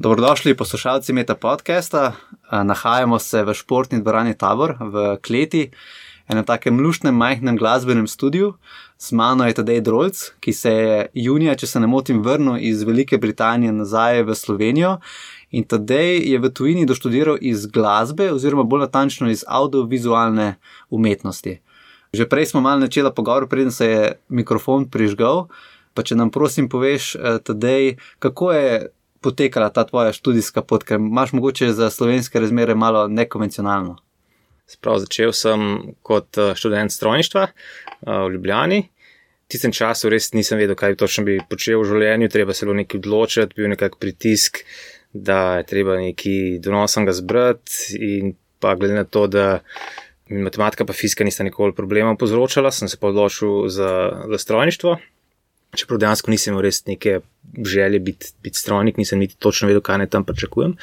Dobrodošli poslušalci Meta podcasta. Nahajamo se v športni dvorani Tabor v Kleti, enem takem luštnem, majhnem glasbenem studiu. Z mano je Tadej Drolc, ki se je junija, če se ne motim, vrnil iz Velike Britanije nazaj v Slovenijo. In Tadej je v tujini doštudiral iz glasbe, oziroma bolj natančno iz audiovizualne umetnosti. Že prej smo malo začeli pogovor, preden se je mikrofon prižgal. Pa če nam prosim poveš, eh, Tadej, kako je potekala ta tvoja študijska pot, ker imaš mogoče za slovenske razmere malo nekonvencionalno. Sprav začel sem kot eh, študent strojništva eh, v Ljubljani. Tistem času res nisem vedel, kaj točno bi počel v življenju, treba se bilo nekaj odločiti, bil nekak pritisk, da je treba nekaj donosnega zbrati in pa glede na to, da matematika pa fizika nista nikoli problema povzročala, sem se pa odločil za, za strojništvo. Čeprav dejansko nisem imel res neke želje biti, biti strojnik, nisem niti točno vedel, kaj naj tam pričakujem.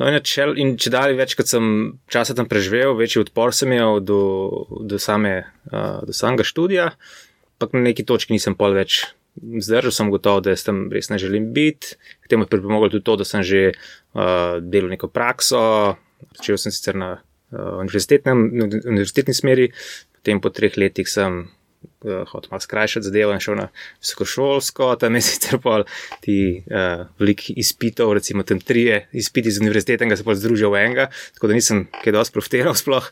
No, in, če, in če dalje več, kot sem časa tam preživel, večji odpor sem imel do, do, same, uh, do samega študija, pa na neki točki nisem pol več zdržal, sem gotov, da tam res ne želim biti. K temu je pripomoglo tudi to, da sem že uh, delal neko prakso, začel sem sicer na uh, univerzitetni smeri, potem po treh letih sem uh, hotel malo skrajšati zadevo in šel na visokošolsko, tam je sicer pol ti uh, velikih izpitov, recimo tam trije izpiti z univerzitete, ki se pa združijo v enega, tako da nisem kaj dosti profiteral sploh.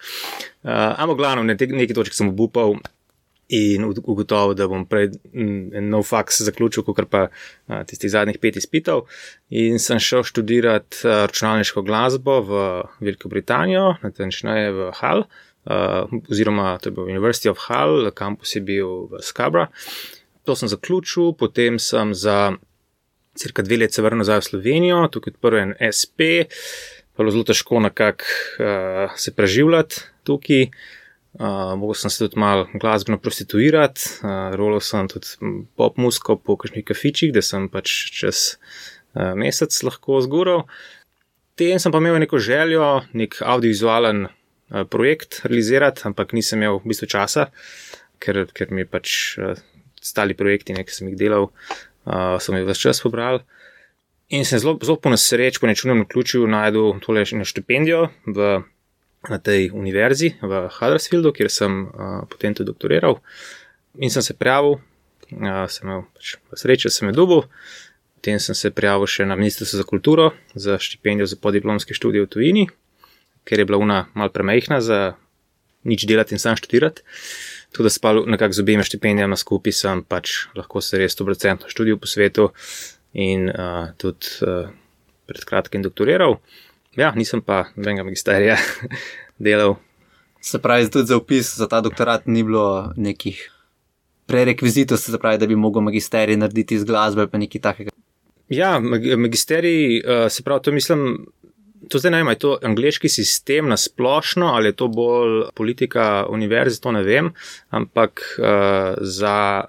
Uh, ampak glavno, na neki točki sem obupal. In ugotovil, da bom prej en nov faks zaključil, kot pa a, tistih zadnjih pet izpitov. In sem šel študirati računalniško glasbo v Veliko Britanijo, natančneje v Hall, uh, oziroma to je bil University of Hull, kampus je bil v Skabra. To sem zaključil, potem sem za cirka dve leti se vrnil nazaj v Slovenijo, tukaj odprl en SP, pa je zelo težko nekako uh, se preživljati tukaj. Uh, mogel sem se tudi malo glasbeno prostituirati, uh, rolil sem tudi pop musko po kakšnih kafičih, da sem pač čez uh, mesec lahko zgural. Tem sem pa imel neko željo, nek audiovizualen projekt realizirati, ampak nisem imel v bistvu časa, ker, ker mi pač eh, stali projekti, ki sem jih delal, uh, sem jih vse čas pobral. In sem zelo, zelo po nesreč, po nečunem ključu, najdel tole štipendijo v, na tej univerzi v Huddersfieldu, kjer sem uh, potem tudi doktoriral. In sem se prijavil, uh, sem imel pač srečo, sem je dobil. Potem sem se prijavil še na Ministrstvo za kulturo za štipendijo za podiplomske študije v tujini, ker je bila ona mal premehna za nič delati in sam študirati. Tudi da spal nekako z obema štipendijama skupaj, sem pač lahko se res 100% študil po svetu in uh, tudi uh, pred kratkim doktoriral. Ja, nisem pa nobenega magisterija delal. Se pravi, tudi za upis za ta doktorat ni bilo nekih prerekvizitov, se pravi, da bi mogel magisterij narediti iz glasbe ali nekaj takega. Ja, magisterij, uh, se pravi, to mislim, To zdaj ne vem, je to angliški sistem na splošno ali je to bolj politika univerze, to ne vem, ampak uh, za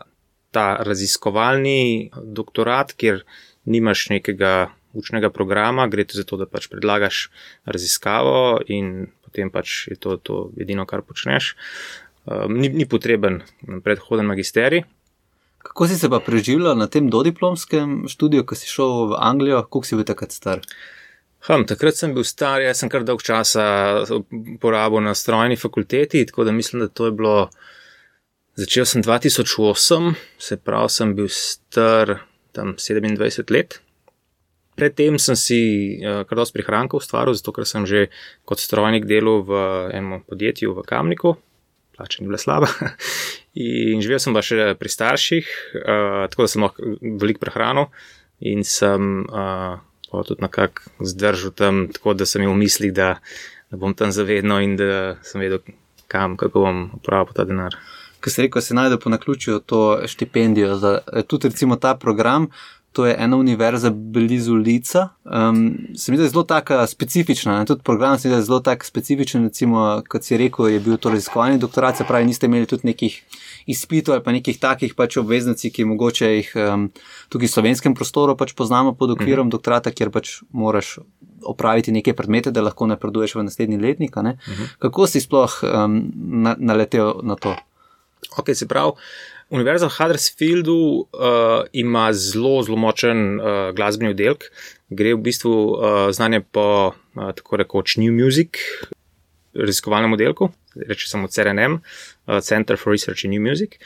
ta raziskovalni doktorat, kjer nimaš nekega učnega programa, gre to za to, da pač predlagaš raziskavo in potem pač je to, to edino, kar počneš. Uh, ni, ni potreben predhoden magisterij. Kako si se pa preživljal na tem dodiplomskem študiju, ko si šel v Anglijo, koliko si bil takrat star? Uh, Hm, takrat sem bil star, jaz sem kar dolg časa porabil na strojni fakulteti, tako da mislim, da to je bilo. Začel sem 2008, se pravi, sem bil star tam 27 let. Predtem sem si uh, kar dosti prihrankov ustvaril, zato ker sem že kot strojnik delal v enem podjetju v Kamniku, plača ni bila slaba. In živel sem pa še pri starših, uh, tako da sem lahko veliko prehranil in sem. Uh, pa tudi nekako zdržal tam, tako da sem imel v mislih, da, da bom tam zavedno in da sem vedel, kam, kako bom uporabil ta denar. Ko se reko, se najde po naključju to štipendijo za tudi ta program. To je ena univerza blizu Lica. Um, se mi zdi zelo tako specifična. Tudi program se mi zdi zelo tako specifičen. Recimo, kot si rekel, je bil to raziskovalni doktorat, se pravi, niste imeli tudi nekih izpitov ali pa nekih takih pač obveznic, ki mogoče jih um, tukaj v slovenskem prostoru pač poznamo pod okvirom mhm. doktorata, kjer pač moraš opraviti neke predmete, da lahko napreduješ v naslednji letnik. Uh mhm. -huh. Kako si sploh um, na, naletel na to? Ok, se pravi. Univerza v Huddersfieldu uh, ima zelo, zelo močen uh, glasbeni oddelek, gre v bistvu uh, znanje po uh, tako rekoč New Music, raziskovalnem oddelku, reče samo CRNM, uh, Center for Research in New Music.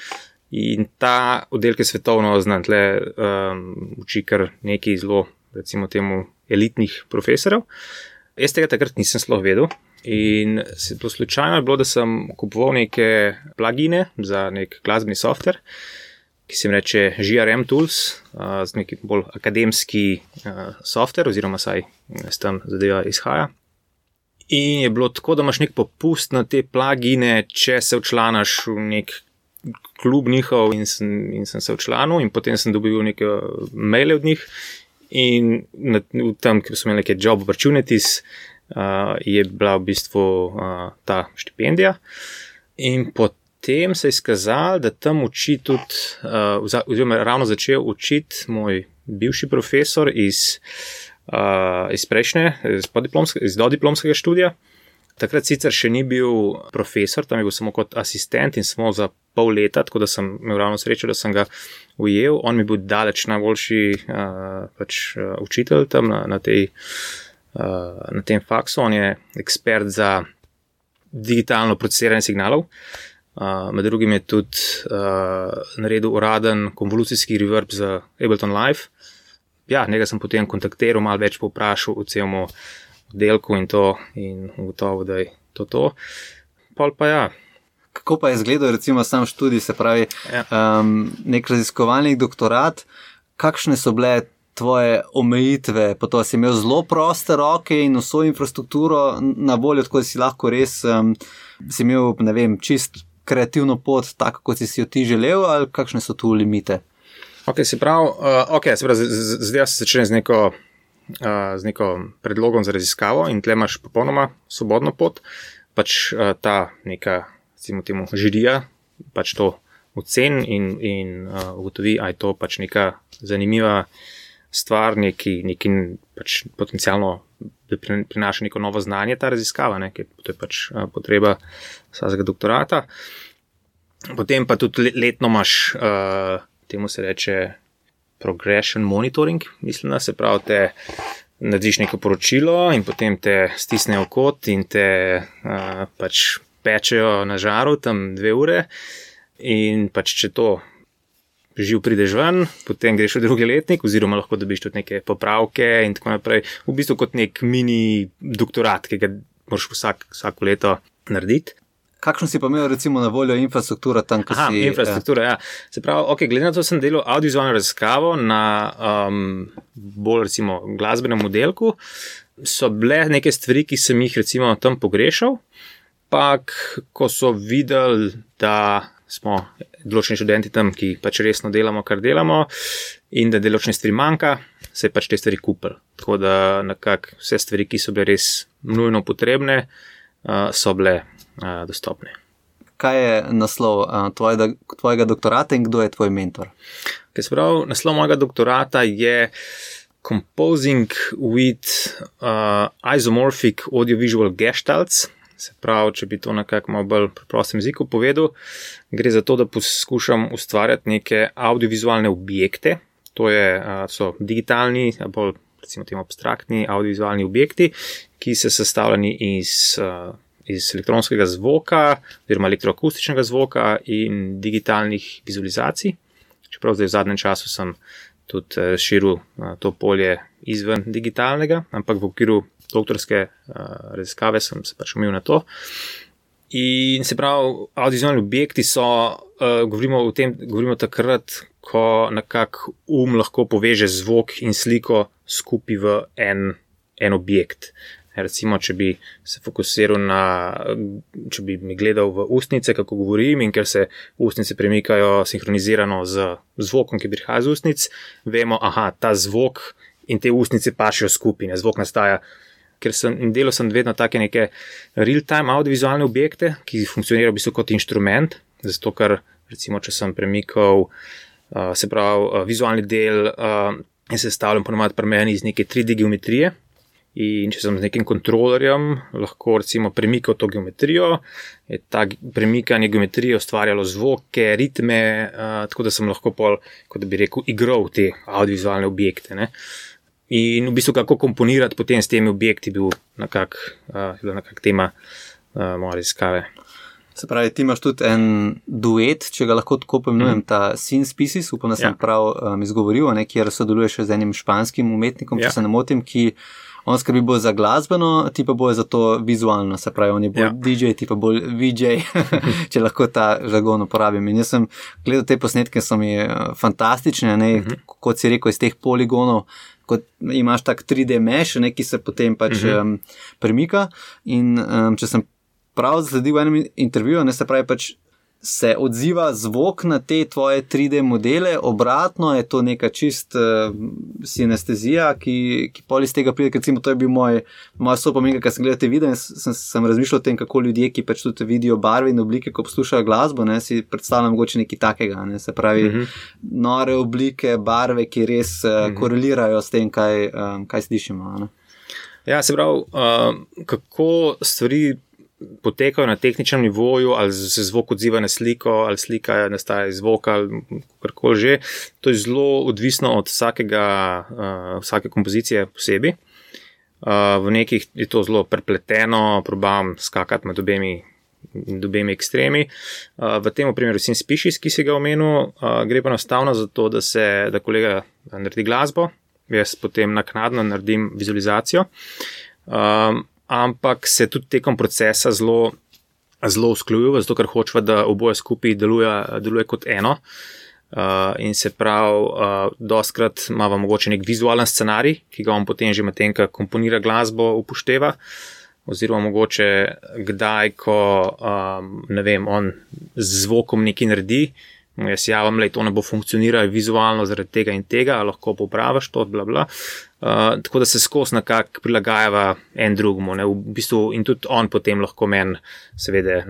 In ta oddelek je svetovno znan, tle um, uči kar nekaj zelo, recimo, temu elitnih profesorjev. Jaz tega takrat nisem sploh vedel, In se to slučajno je bilo, da sem kupoval neke plagine za nek glasbeni softver, ki se jim reče GRM Tools, uh, z nekim bolj akademski uh, softver, oziroma saj s tem zadeva izhaja. In je bilo tako, da imaš nek popust na te plagine, če se včlanaš v nek klub njihov, in sem, in sem se včlanil, in potem sem dobil nekaj maile od njih. In na, tem, ki so imeli neke job opportunities, uh, je bila v bistvu uh, ta štipendija. In potem se je izkazalo, da tam uči tudi, uh, oziroma ravno začel učiti moj bivši profesor iz, uh, iz prejšnje, iz, iz dodiplomskega študija. Takrat sicer še ni bil profesor, tam je bil samo kot asistent in samo za pol leta, tako da sem imel ravno srečo, da sem ga ujel. On mi je bil daleč najboljši uh, pač, uh, učitelj tam na, na tej na tem faksu, on je ekspert za digitalno procesiranje signalov. Uh, med drugim je tudi uh, naredil uraden konvolucijski reverb za Ableton Live. Ja, njega sem potem kontaktiral, malo več povprašal o celem oddelku in to, in ugotovil, da je to to. Pol pa ja. Kako pa je izgledal, recimo, sam študij, se pravi, ja. um, nek raziskovalni doktorat, kakšne so bile tvoje omejitve, pa to si imel zelo proste roke in vso infrastrukturo na voljo, tako da si lahko res um, si imel, ne vem, čist kreativno pot, tako kot si, jo ti želel, ali kakšne so tu limite. Ok, se pravi, uh, okay, se pravi zdaj se začne z neko. Uh, z neko predlogom za raziskavo, in tle imaš popolnoma svobodno pot, pač uh, ta neka, recimo, temu žirija, pač to oceni in, in uh, ugotovi, ali je to pač neka zanimiva stvar, neki, neki pač potencialno, da prinaša neko novo znanje, ta raziskava, ne, to je pač potreba vsakega doktorata. Potem pa tudi letno imaš, uh, temu se reče, progression monitoring, mislim, da se pravi, te narediš neko poročilo in potem te stisnejo kot in te uh, pač pečejo na žaru tam dve ure. In pač, če to živ prideš ven, potem greš v drugi letnik, oziroma lahko dobiš tudi neke popravke in tako naprej. V bistvu kot nek mini doktorat, ki ga moraš vsak, vsako leto narediti. Kakšno si pa imel, recimo, na voljo infrastruktura tam, kjer si? Infrastruktura, ja. ja. Se pravi, okay, glede na to, sem delal audiovizualno raziskavo na um, bolj, recimo, glasbenem modelku, so bile neke stvari, ki sem jih, recimo, tam pogrešal. Ampak, ko so videli, da smo določeni študenti tam, ki pač resno delamo, kar delamo, in da določene stvari manjka, se je pač te stvari kupili. Tako da nekako vse stvari, ki so bile res nujno potrebne, so bile dostopne. Kaj je naslov tvojega, tvojega doktorata in kdo je tvoj mentor? Prav, naslov mojega doktorata je Composing with uh, Isomorphic Audiovisual Gestalts. Se pravi, če bi to na kak malo bolj preprostem jeziku povedal, gre za to, da poskušam ustvarjati neke audiovizualne objekte. To je, so digitalni, bolj recimo temu abstraktni audiovizualni objekti, ki so sestavljeni iz, iz elektronskega zvoka, oziroma elektroakustičnega zvoka in digitalnih vizualizacij. Čeprav zdaj v zadnjem času sem tudi širil to polje izven digitalnega, ampak v okviru doktorske uh, raziskave sem se pač umil na to. In se pravi, audiovizualni objekti so, uh, govorimo o tem, govorimo takrat, ko nekako um lahko poveže zvok in sliko skupaj v en, en objekt. Recimo, če bi se fokusiral na, če bi mi gledal v ustnice, kako govorim, in ker se ustnice premikajo sinhronizirano z zvokom, ki prihaja iz ustnic, vemo, da ta zvok in te ustnice pašijo skupaj, zvok nastaja ker sem delal sem vedno take neke real-time audiovizualne objekte, ki funkcionirajo v bistvu kot inštrument. Zato, ker recimo, če sem premikal, uh, se pravi, uh, vizualni del uh, je sestavljen ponovadi pri meni iz neke 3D geometrije. In če sem z nekim kontrolerjem lahko recimo premikal to geometrijo, je ta premikanje geometrije ustvarjalo zvoke, ritme, uh, tako da sem lahko pol, kot bi rekel, igral te audiovizualne objekte. Ne. In v bistvu kako komponirati potem s temi objekti, bil nekak, uh, bila nekakšna tema uh, moje raziskave. Se pravi, ti imaš tudi en duet, če ga lahko tako pomenujem, mm. ta Sin Species, upam, da sem ja. prav um, izgovoril, ne, kjer sodeluješ z enim španskim umetnikom, ja. če se ne motim, ki on skrbi bolj za glasbeno, ti pa bolj za to vizualno, se pravi, on je bolj ja. DJ, ti pa bolj VJ, če lahko ta žargon uporabim. In jaz sem gledal te posnetke, so mi fantastične, ne, mm -hmm. kot si rekel, iz teh poligonov. Ko imaš tak 3D meš, ki se potem pač mm -hmm. um, premika. In um, če sem prav zasledil v enem intervjuju, ne se pravi, pač se odziva zvok na te tvoje 3D modele, obratno je to neka čist uh, sinestezija, ki, ki pol iz tega pride. Recimo, to je bil moj, moj sopomen, ker sem gledal te videe in sem, sem razmišljal o tem, kako ljudje, ki pač tudi vidijo barve in oblike, ko poslušajo glasbo, ne, si predstavljam mogoče nekaj takega. Ne, se pravi, uh mhm. -huh. nore oblike, barve, ki res uh, uh -huh. korelirajo s tem, kaj, um, kaj slišimo. Ne. Ja, se pravi, uh, kako stvari potekajo na tehničnem nivoju, ali se zvok odziva na sliko, ali slika nastaja iz zvoka, ali karkoli že. To je zelo odvisno od vsakega, uh, vsake kompozicije posebej. Uh, v nekih je to zelo prepleteno, probam skakati med obemi. Dobemi ekstremi. V tem primeru, sin Species, ki si ga omenil, gre pa enostavno za to, da se da kolega naredi glasbo, jaz potem naknadno naredim vizualizacijo ampak se tudi tekom procesa zelo, zelo usklajuje, zato ker hočeva, da oboje skupaj deluje, deluje kot eno. Uh, in se pravi, uh, doskrat imamo mogoče nek vizualen scenarij, ki ga on potem že medtem, ko komponira glasbo, upošteva. Oziroma, mogoče kdaj, ko um, vem, on z zvokom nekaj naredi, jaz javim, da to ne bo funkcioniralo vizualno zaradi tega in tega, lahko popraviš to, bla bla. Uh, tako da se skozi nekako prilagajava en drugemu, v bistvu in tudi on potem lahko meni, seveda,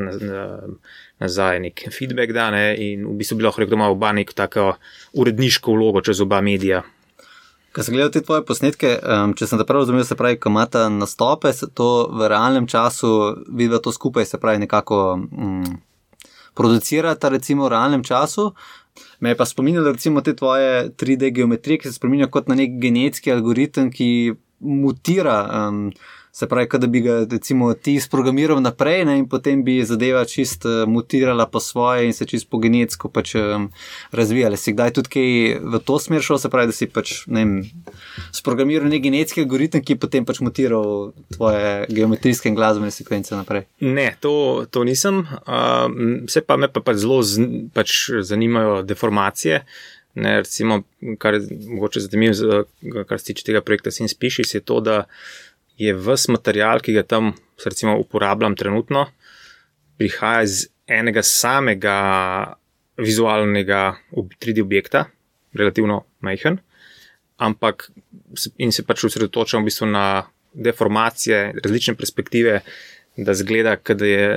nazaj nek feedback da, ne, in v bistvu bi lahko rekel, da ima oba neko tako uredniško vlogo čez oba medija. Ko sem gledal te tvoje posnetke, um, če sem te prav razumel, se pravi, ko imate nastope, se to v realnem času vidi to skupaj, se pravi, nekako. Um, producirata, recimo, v realnem času. Me je pa spominjalo, recimo, te tvoje 3D geometrije, ki se spominjajo kot na nek genetski algoritem, ki mutira. Um, Se pravi, da bi ga recimo, ti sprogramiral naprej ne, in potem bi zadeva čist uh, mutirala po svoje in se čist po genetsko pač, um, razvijala. Si kdaj tudi kaj v to smer šel, se pravi, da si pač, ne vem, sprogramiral nek genetski algoritem, ki potem pač mutiral tvoje geometrijske in glasbene sekvence naprej? Ne, to, to nisem. Uh, vse pa me pa, pa zelo z, pač zanimajo deformacije. Ne, recimo, kar je mogoče zanimivo, kar se tiče tega projekta Sinspišis, je to, da je vse material, ki ga tam recimo, uporabljam trenutno, prihaja iz enega samega vizualnega 3D objekta, relativno majhen, ampak in se pač osredotočam v bistvu na deformacije, različne perspektive, da zgleda, da je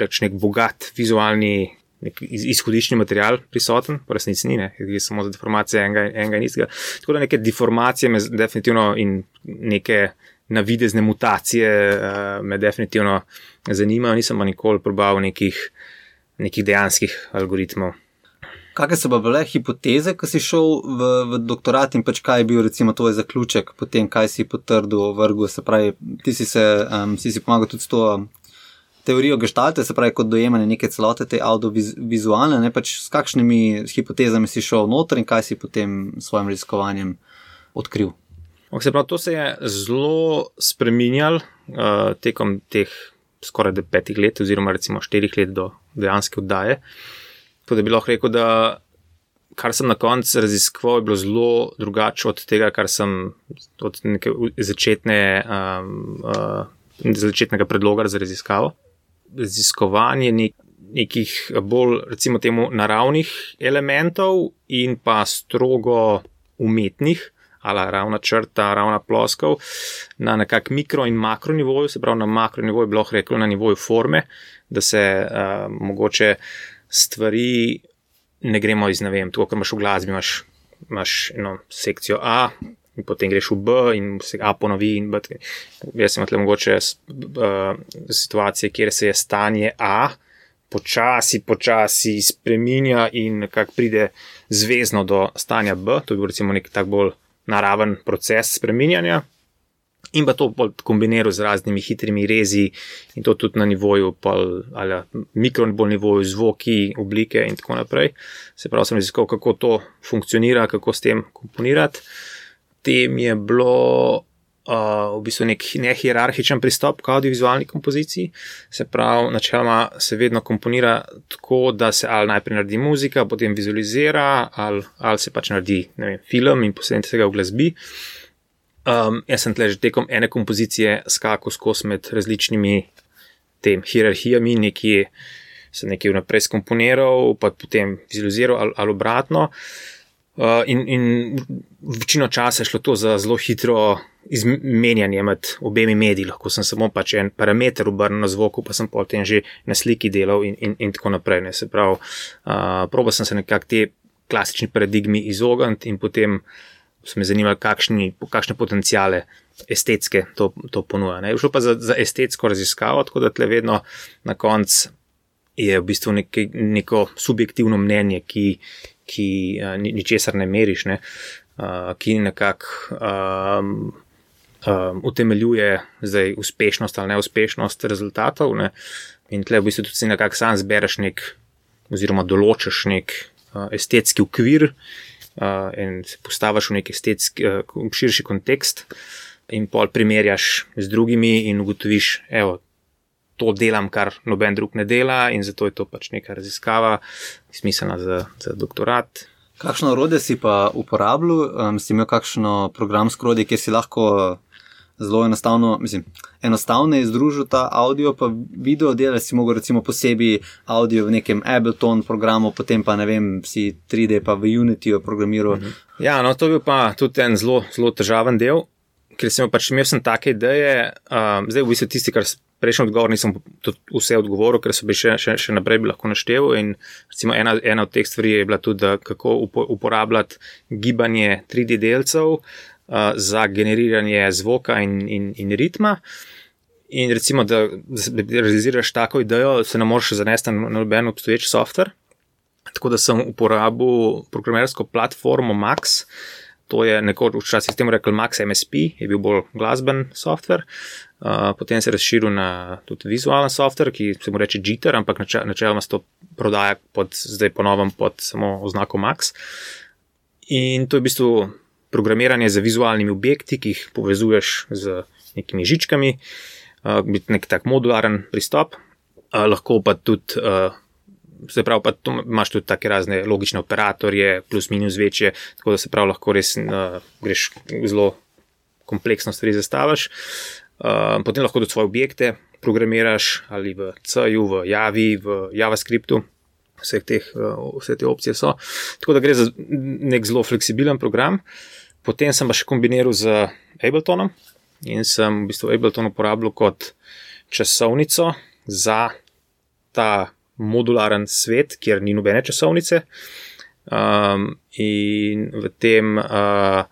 reč nek bogat vizualni. Nek izhodiščni material prisoten, pa resnici ni, ne, je samo za deformacije enega, enega in istega. Tako da neke deformacije me definitivno in neke navidezne mutacije uh, me definitivno zanimajo, nisem pa nikoli probal nekih, nekih dejanskih algoritmov. Kakšne so bile hipoteze, ko si šel v, v doktorat in pač kaj je bil recimo tvoj zaključek, potem kaj si potrdil, vrgel, se pravi, ti si, se, um, si, si pomagal tudi s to teorijo geštalte, se pravi, kot dojemanje neke celote, te audiovizualne, ne pač s kakšnimi hipotezami si šel noter in kaj si potem s svojim raziskovanjem odkril. Se pravi, to se je zelo spremenjalo uh, tekom teh skoraj petih let, oziroma recimo štirih let do dejanske oddaje. Tako da bi lahko rekel, da kar sem na koncu raziskoval, je bilo zelo drugače od tega, kar sem od neke začetne, um, uh, začetnega predloga za raziskavo. Raziskovanje nek, nekih bolj, recimo, temu naravnih elementov in pa strogo umetnih ali ravna črta, ravna ploskov, na nekak mikro in makro nivoju, se pravi na makro nivoju, bi lahko rekel na nivoju forme, da se uh, mogoče stvari ne gremo iz ne vem, to, kar imaš v glasbi, imaš, imaš eno sekcijo A. in potem greš v B in se A ponovi. Jaz sem tukaj mogoče uh, situacije, kjer se je stanje A počasi, počasi spremenja in nekako pride zvezno do stanja B. To je bil recimo nek tak bolj naraven proces spreminjanja. In pa to kombiniral z raznimi hitrimi rezi, in to tudi na nivoju, pol, ali mikro nivoju, zvoki, oblike in tako naprej. Se pravi, sem raziskal, kako to funkcionira, kako s tem komponirati. Tem je bilo uh, v bistvu nek nehierarhičen pristop k audiovizualni kompoziciji. Se pravi, načeloma se vedno komponira tako, da se ali najprej naredi muzika, potem vizualizira, ali, ali se pač naredi vem, film in posledice tega v glasbi. Um, jaz sem tle že tekom ene kompozicije skakal skozi med različnimi tem hierarhijami, nekje sem nekaj vnaprej skomponiral, pa potem vizualiziral ali, ali obratno. Uh, in, in večino časa je šlo to za zelo hitro izmenjanje med obemi mediji, lahko sem samo pač en parameter obrnil na zvoku, pa sem potem že na sliki delal in, in, in tako naprej. Ne. Se pravi, uh, proba sem se nekako te klasični paradigmi izogniti in potem so me zanimali, kakšni, kakšne potencijale estetske to, to ponuja. Ne. Šlo pa za, za estetsko raziskavo, tako da tle vedno na koncu je v bistvu nek, neko subjektivno mnenje, ki, ki uh, ničesar ne meriš, ne. Ki nekako um, um, utemeljuje zdaj uspešnost ali neuspešnost rezultatov. Ne? In tle v bistvu tudi nekako sam zbereš nek, oziroma določiš nek uh, estetski ukvir uh, in se postaviš v nek estetski, uh, širši kontekst, in pol primerjaš z drugimi in ugotoviš, evo. To delam, kar noben drug ne dela, in zato je to pač neka raziskava, smiselna za, za doktorat. Kakšno orodje si pa uporabljal, um, si imel kakšno programsko orodje, kjer si lahko zelo enostavno, mislim, enostavno je združiti ta audio in video, delati si lahko recimo posebej audio v nekem Ableton programu, potem pa ne vem, si 3D pa v Unity programiral. Mhm. Ja, no, to je pa tudi en zelo, zelo težaven del, ker sem pač imel sem take ideje, um, zdaj v bistvu tisti, kar. Prejšnji odgovor nisem vse odgovoril, ker so bili še, še, še naprej bi lahko naštel. Ena, ena od teh stvari je bila tudi, kako uporabljati gibanje 3D delcev, za generiranje zvoka in, in, in ritma. In recimo, da, da realiziraš tako idejo, se ne moreš zanesti na noben obstoječ softver. Tako da sem uporabil programersko platformo Max. To je nekoč včasih temu rekel Max MSP, je bil bolj glasben softver. Uh, potem se je razširil na tudi vizualen softver, ki se mu reče Jitter, ampak načeloma se to prodaja pod, zdaj ponovem pod samo oznako Max. In to je v bistvu programiranje z vizualnimi objekti, ki jih povezuješ z nekimi žičkami, biti nek tak modularen pristop. Lahko pa tudi, se pravi, pa tu imaš tudi take razne logične operatorje, plus minus večje, tako da se pravi, lahko res greš zelo kompleksno stvari zastaviš. Potem lahko tudi svoje objekte programiraš ali v C-ju, v Javi, v JavaScriptu. Vse, teh, vse te opcije so. Tako da gre za nek zelo fleksibilen program. Uh, Potem sem pa še kombiniral z Abletonom in sem v bistvu Ableton uporabljal kot časovnico za ta modularen svet, kjer ni nobene časovnice. Um, in v tem, uh,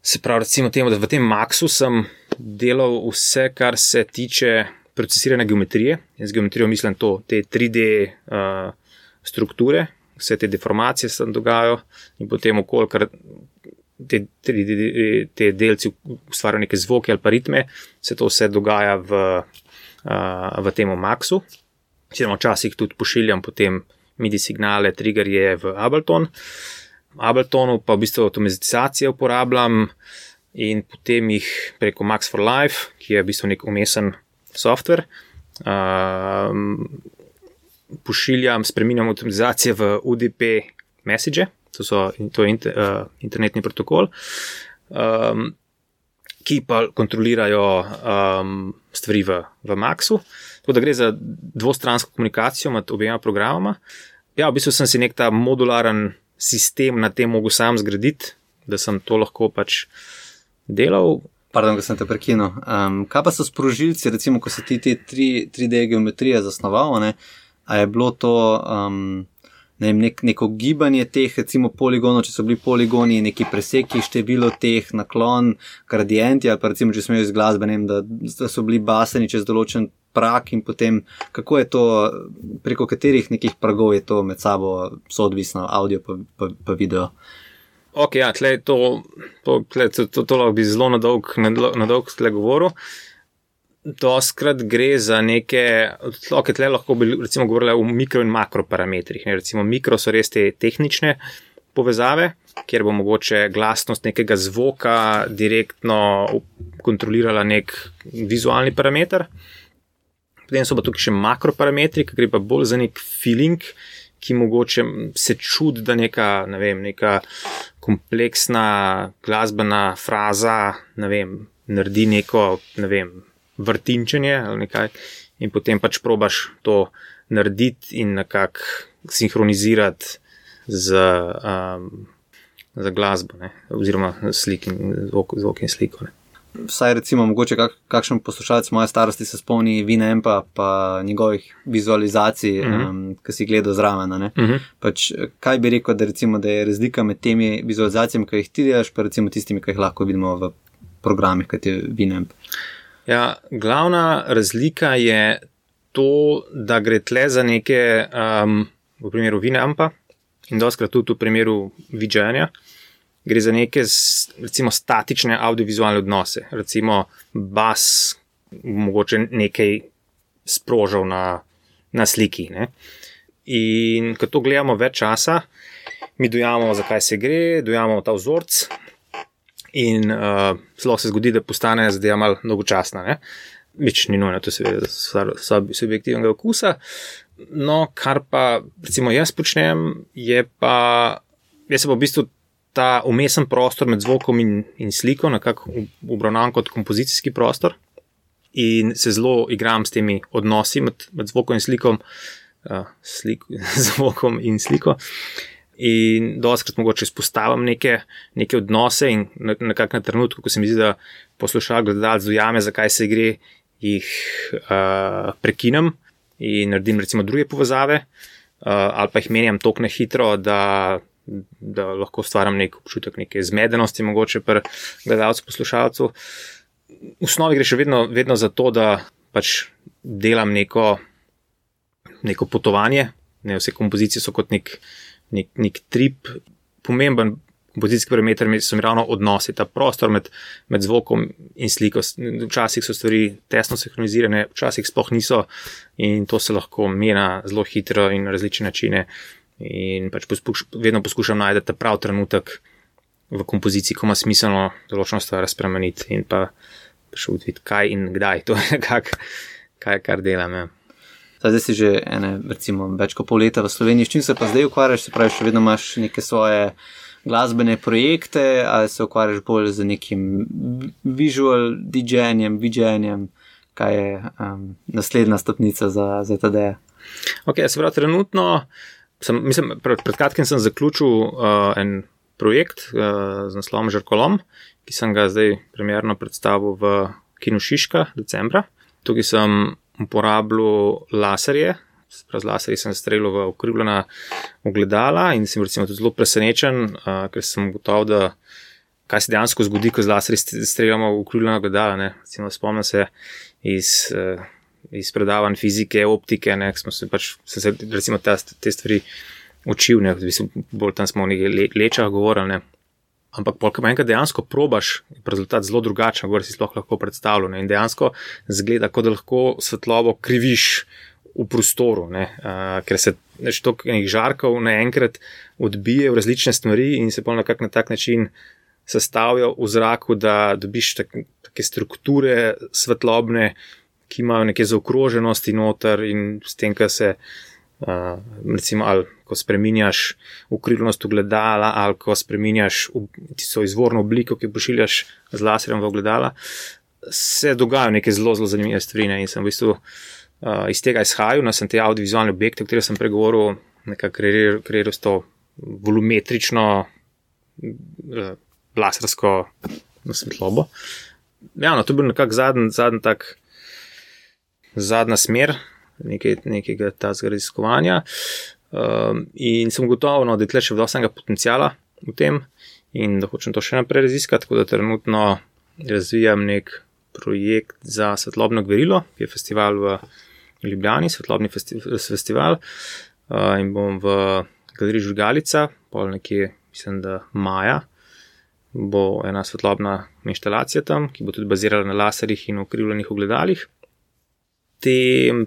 se pravi, recimo, temu, da v tem Maxu sem delal vse, kar se tiče procesiranja geometrije. In z geometrijo mislim to, te 3D uh, strukture, vse te deformacije se tam dogajajo in potem okolje, te, te, te delci ustvarjajo neke zvoke ali pa ritme, se to vse dogaja v, uh, v tem Maxu. Oziroma, včasih tudi pošiljam potem MIDI signale, triggerje v Ableton. V Abletonu pa v bistvu avtomatizacijo uporabljam in potem jih preko Max for Life, ki je v bistvu nek umesen software. Um, pošiljam, spremenjam avtomatizacijo v UDP message, to, so, to je inter, uh, internetni protokol, um, ki pa kontrolirajo um, stvari v, v Maxu. Tako da gre za dvostransko komunikacijo med obema programoma. Ja, v bistvu sem si nek ta modularen sistem na tem mogel sam zgraditi, da sem to lahko pač delal. Pardon, da sem te prekinil. Um, kaj pa so sprožilci, recimo, ko si ti te 3D geometrije zasnoval? Ne? A je bilo to um, ne vem, nek, neko gibanje teh, recimo poligonov, če so bili poligoni, neki preseki, število teh, naklon, gradienti, ali pa recimo, če smo iz glasbe, ne vem, da, da so bili baseni čez določen prak in potem, kako je to, preko katerih nekih pragov je to med sabo soodvisno, audio pa, pa, pa video. Ok, ja, tle to, to, tle, to, to, to lahko bi zelo na dolg, na dolg tle govoril. Doskrat gre za neke, okay, tle lahko bi recimo govorili o mikro in makro parametrih. Ne? Recimo mikro so res te tehnične povezave, kjer bo mogoče glasnost nekega zvoka direktno kontrolirala nek vizualni parameter. Potem so pa tukaj še makro parametri, ki gre pa bolj za nek feeling, ki mogoče se čudi, da neka, ne vem, neka kompleksna glasbena fraza, ne vem, naredi neko, ne vem vrtinčenje ali nekaj, in potem pač probaš to narediti in nekako sinhronizirati z, um, z glasbo, ne? oziroma slik in zvok, zvok in sliko. Ne? Vsaj recimo, mogoče kak, kakšen poslušalec moje starosti se spomni Vina Empa, pa njegovih vizualizacij, uh -huh. um, ki si gledal zraven. Uh Mhm. -huh. pač, kaj bi rekel, da, recimo, da je razlika med temi vizualizacijami, ki jih ti delaš, pa recimo tistimi, ki jih lahko vidimo v programih, kot je Vina Empa. Ja, glavna razlika je to, da gre tle za neke, um, v primeru Vinampa in doskrat tudi v primeru Vidžanja, gre za neke recimo, statične audiovizualne odnose. Recimo bas, mogoče nekaj sprožil na, na sliki. Ne? In ko to gledamo več časa, mi dojamemo, zakaj se gre, dojamemo ta vzorc, in uh, zelo se zgodi, da postane zadeva malo dolgočasna. Več ni nujno, to je seveda stvar subjektivnega okusa. No, kar pa recimo jaz počnem, je pa, jaz se pa v bistvu ta umesen prostor med zvokom in, in sliko nekako obravnavam kot kompozicijski prostor in se zelo igram s temi odnosi med, med zvokom in slikom, uh, slik, zvokom in sliko. In doskrat mogoče izpostavim neke, neke odnose in nekako na trenutku, ko se mi zdi, da poslušalec gledalec dojame, zakaj se gre, jih uh, prekinem in naredim recimo druge povezave, uh, ali pa jih menjam tako na hitro, da, da lahko stvaram nek občutek neke zmedenosti, mogoče pri gledalcu, poslušalcu. V osnovi gre še vedno, vedno za to, da pač delam neko, neko potovanje, ne vse kompozicije so kot nek nek, nek trip, pomemben kompozicijski parameter so mi ravno odnosi, ta prostor med, med zvokom in sliko. Včasih so stvari tesno sinhronizirane, včasih sploh niso in to se lahko mena zelo hitro in na različne načine. In pač poskuš, vedno poskušam najti ta prav trenutek v kompoziciji, ko ima smiselno določeno stvar spremeniti in pa še uvideti, kaj in kdaj. To je nekako, kaj, kar delam. Ja. Zdaj si že ene, recimo, več kot pol leta v Sloveniji, s čim se pa zdaj ukvarjaš, se pravi, še vedno imaš neke svoje glasbene projekte, ali se ukvarjaš bolj z nekim visual DJ-jem, VJ-jem, kaj je um, naslednja stopnica za, za TD. Ok, se pravi, trenutno, sem, mislim, pred, pred kratkim sem zaključil uh, en projekt uh, z naslovom Žrkolom, ki sem ga zdaj premjerno predstavil v Kinu Šiška decembra. Tukaj sem uporabljal laserje. Z laserji sem streljal v ukrivljena ogledala in sem recimo tudi zelo presenečen, uh, ker sem gotov, da kaj se dejansko zgodi, ko z laserji streljamo v ukrivljena ogledala. Recimo, spomnim se iz, uh, iz predavanj fizike, optike, ne, smo se pač se, recimo, te, te stvari učil, ne, bolj tam smo o nekaj le, lečah govorili. Ne. Ampak, ko enkrat dejansko probaš, je rezultat zelo drugačen, kot si sploh lahko predstavljal. In dejansko zgleda, kot da lahko svetlobo kriviš v prostoru, uh, ker se toliko enih žarkov naenkrat odbije v različne stvari in se pa na tak način sestavijo v zraku, da dobiš take tak strukture svetlobne, ki imajo neke zaokroženosti noter in s tem, kar se. Uh, recimo, ali ko spremenjaš ukrivljenost ogledala, ali ko spremenjaš tisto izvorno obliko, ki pošiljaš z laserjem v ogledala, se dogajajo neke zelo, zelo zanimive stvari. Ne? In sem v bistvu uh, iz tega izhajal, na sem te audiovizualne objekte, o katerih sem pregovoril, nekako kreiral, kreiral s to volumetrično, uh, lasersko svetlobo. Ja, no, to je bil nekako zadnji, zadnji tak, zadnja smer nekaj, nekega tazga raziskovanja. Um, in sem gotovo, no, da je tle še vdostanega potencijala v tem in da hočem to še naprej raziskati, tako da trenutno razvijam nek projekt za svetlobno gverilo, ki je festival v Ljubljani, svetlobni festi festival. Uh, in bom v galeriji Žugalica, pol nekje, mislim, da maja, bo ena svetlobna inštalacija tam, ki bo tudi bazirala na laserjih in ukrivljenih ogledalih. Te,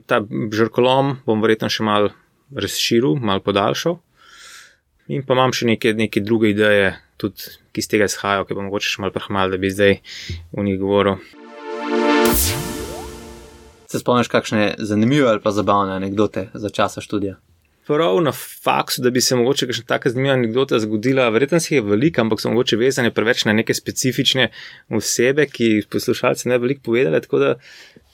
ta žrkolom bom verjetno še mal razširil, mal podaljšal. In pa imam še neke, neke druge ideje, tudi ki iz tega izhajajo, ki pa mogoče še mal prehmal, da bi zdaj v njih govoril. Se spomniš kakšne zanimive ali pa zabavne anekdote za časa študija? prav na faksu, da bi se mogoče kakšna taka zanimiva anekdota zgodila. Verjetno si je velika, ampak so mogoče vezane preveč na neke specifične osebe, ki poslušalci ne veliko povedali. Tako da,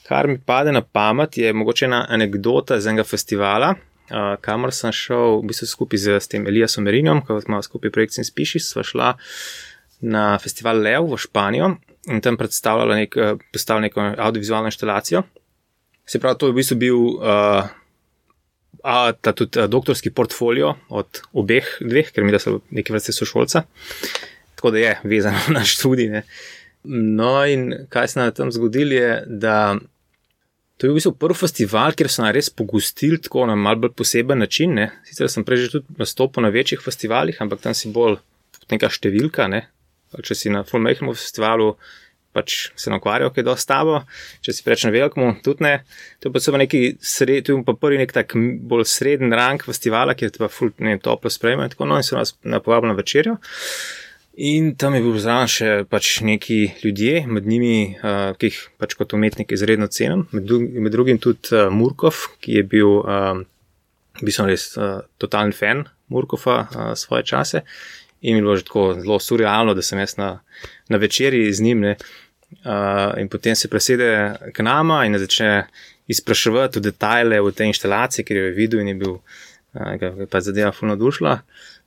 kar mi pade na pamet, je mogoče ena anekdota z enega festivala. Uh, kamor sem šel, v bistvu skupaj z, z tem Eliasom Merinom, ko smo skupaj projekt in spiši, sva šla na festival Lev v Španijo in tam predstavljala nek, neko audiovizualno instalacijo. Se pravi, to je v bistvu bil uh, a, ta tudi a, doktorski portfolio od obeh dveh, ker mi da so neke vrste sošolca. Tako da je vezano na študij. Ne. No, in kaj se nam tam zgodilo, je, da to je v bistvu prvi festival, kjer so nas res pogostili tako na mal bolj poseben način. Ne. Sicer sem prej že tudi nastopil na večjih festivalih, ampak tam si bolj neka številka. Ne. Če si na Fulmehemu festivalu, pač se ne ukvarjajo, kaj do stavo, če si preveč na velikem, tudi ne. To je pa samo neki sred, tu je pa prvi nek tak bolj sreden rang festivala, kjer te pa ful, ne vem, toplo sprejme in tako no in so nas napovabili na večerjo. In tam je bil zraven še pač neki ljudje, med njimi, uh, ki jih pač kot umetnik izredno cenim, med, med drugim tudi uh, Murkov, ki je bil, uh, bil sem res uh, totalen fan Murkova uh, svoje čase. In mi je bilo že tako zelo surrealno, da sem jaz na, na večerji z njim. Ne. Uh, in potem se presede k nama in začne izpraševati detajle v tej instalaciji, ker je videl in je bil, uh, je pa zadeva fulno dušla.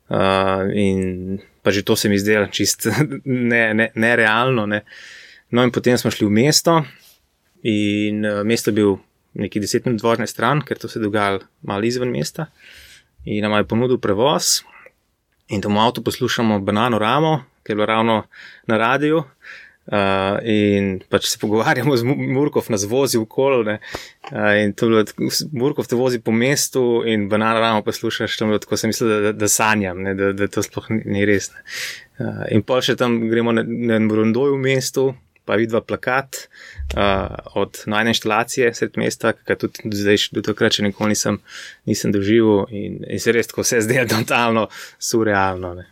Uh, in pa že to se mi zdelo čist nerealno. Ne, ne. No, in potem smo šli v mesto, in uh, mesto je bil neki deset minut vožnje stran, ker to se je dogajalo malo izven mesta. In nam je ponudil prevoz, in tam v avtu poslušamo Banano Ramo, ki je bilo ravno na radiju. Uh, in pač se pogovarjamo z Murkov, nas vozi v kolo. Uh, in to je bilo, Murkov te vozi po mestu, in banana ramo poslušaš, tam je tako, sem mislil, da, da, da sanjam, ne, da, da to sploh ni, ni res. Uh, in pa še tam gremo na, na Brundoju v mestu, pa vidva plakat uh, od najne inštalacije sred mesta, ki ga tudi zdaj, do takrat še nikoli nisem, nisem doživel in, in se res tako vse zdelo totalno surrealno. Ne.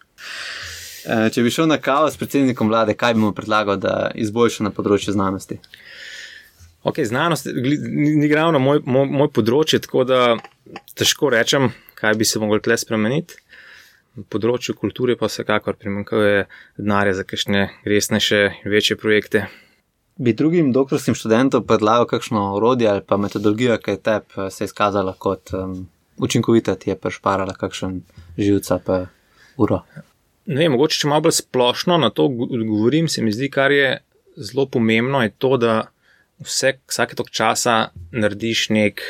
Eh, če bi šel na kavo s predsednikom vlade, kaj bi mu predlagal, da izboljša na področju znanosti? Ok, znanost ni ravno moj, moj, moj področje, tako da težko rečem, kaj bi se moglo tle spremeniti. Na področju kulture pa vsekakor primanjkuje denarja za kakšne resnejše, večje projekte. Bi drugim doktorskim študentom predlagal kakšno orodje ali pa metodologijo, ki je tep eh, se izkazala kot um, učinkovita, ti je prešparala kakšen živca pa uro? Ne vem, mogoče če malo bolj splošno na to govorim, se mi zdi, kar je zelo pomembno, je to, da vse, vsake tok časa narediš nek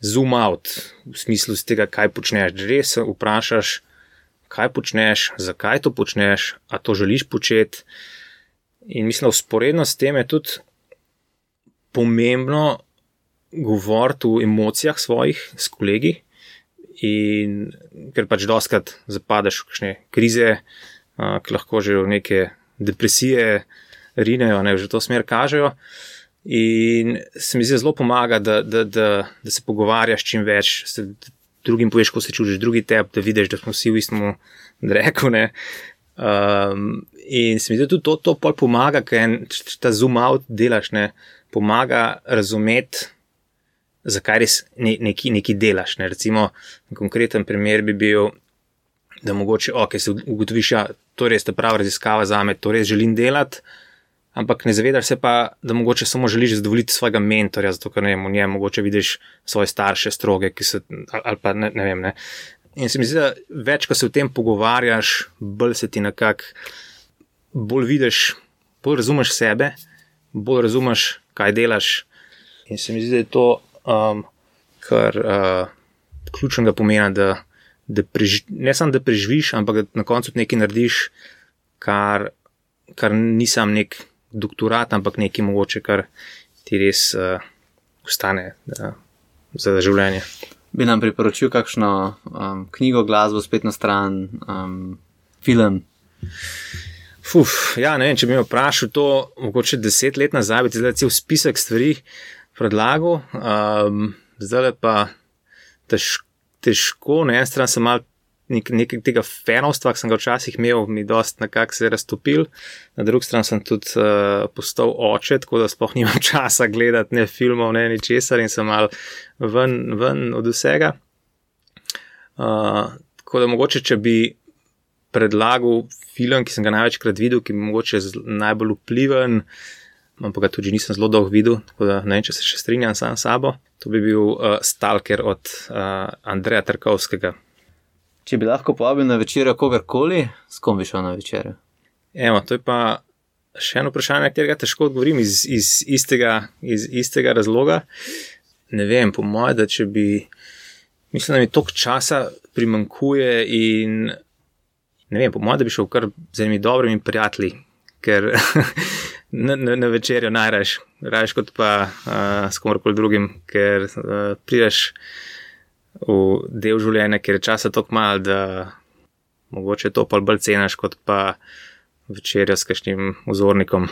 zoom out v smislu tega, kaj počneš. Res se vprašaš, kaj počneš, zakaj to počneš, a to želiš početi. In mislim, da usporedno s tem je tudi pomembno govoriti o emocijah svojih s kolegi. In ker pač doskrat zapadeš v kakšne krize, uh, ki lahko že v neke depresije rinejo, ne že to smer kažejo. In se mi zdi zelo pomaga, da, da, da, da se pogovarjaš čim več, da drugim poveš, ko se čutiš, drugi te, da vidiš, da smo vsi v istem reku. Um, in se mi zdi tudi to, to pomaga, ker ta zoom out delaš, ne, pomaga razumeti zakaj res ne, neki delaš. Ne? Recimo, konkreten primer bi bil, da mogoče, ok, se ugotoviš, da ja, to je res ta prava raziskava za me, to res želim delati. Ampak ne zavedaš se pa, da mogoče samo želiš zadovoljiti svojega mentorja, zato ker ne vem, v njem mogoče vidiš svoje starše, stroge, ki so ali pa ne, ne vem. Ne. In se mi zdi, da več, ko se o tem pogovarjaš, bolj se ti nekako, bolj vidiš, bolj razumeš sebe, bolj razumeš, kaj delaš. In se mi zdi, da je to um, kar, uh, ključnega pomena, da, da prež, ne samo da preživiš, ampak da na koncu nekaj narediš, kar, kar ni sam nek doktorat, ampak nekaj mogoče, kar ti res uh, ostane uh, za življenje. Bi nam priporočil kakšno um, knjigo, glasbo, spletno stran, um, film? Fuf, ja, ne vem, če bi me vprašal to, mogoče deset let nazaj, bi ti zdaj cel spisek stvari predlagal, um, zdaj pa težko, težko na eni strani sem mal nek, nekaj tega fenovstva, ki sem ga včasih imel, mi dost nekako se je raztopil, na drugi strani sem tudi uh, postal oče, tako da sploh nimam časa gledati ne filmov, ne ničesar in sem mal ven, ven od vsega. Uh, tako da mogoče, če bi predlagal film, ki sem ga največkrat videl, ki je mogoče najbolj vpliven, ampak ga tudi nisem zelo dolgo videl, tako da ne vem, če se še strinjam sam s sabo. To bi bil uh, Stalker od uh, Andreja Trkovskega. Če bi lahko povabil na večer kogarkoli, s kom bi šel na večer? Evo, to je pa še eno vprašanje, na katerega težko odgovorim iz, iz, istega, iz istega razloga. Ne vem, po mojem, da če bi, mislim, da mi toliko časa primankuje in ne vem, po mojem, da bi šel kar z enimi dobrimi prijatelji, ker na, na, večerjo najraž, raž kot pa uh, s komorkoli drugim, ker uh, prideš v del življenja, ker je časa tako malo, da mogoče to pa bolj cenaš kot pa večerja s kakšnim vzornikom.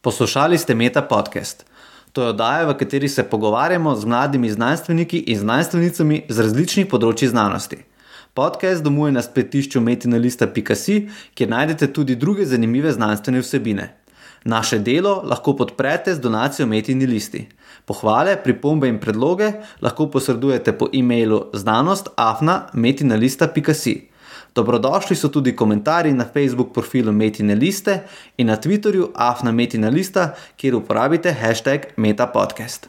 Poslušali ste Meta podcast. To je oddaja, v kateri se pogovarjamo z mladimi znanstveniki in znanstvenicami z različnih področji znanosti. Podcast domuje na spletišču metinalista.si, kjer najdete tudi druge zanimive znanstvene vsebine. Naše delo lahko podprete z donacijo Metini listi. Pohvale, pripombe in predloge lahko posredujete po e-mailu znanost.afna.metinalista.si. Dobrodošli so tudi komentarji na Facebook profilu Metina liste in na Twitterju afna.metina lista, kjer uporabite hashtag metapodcast.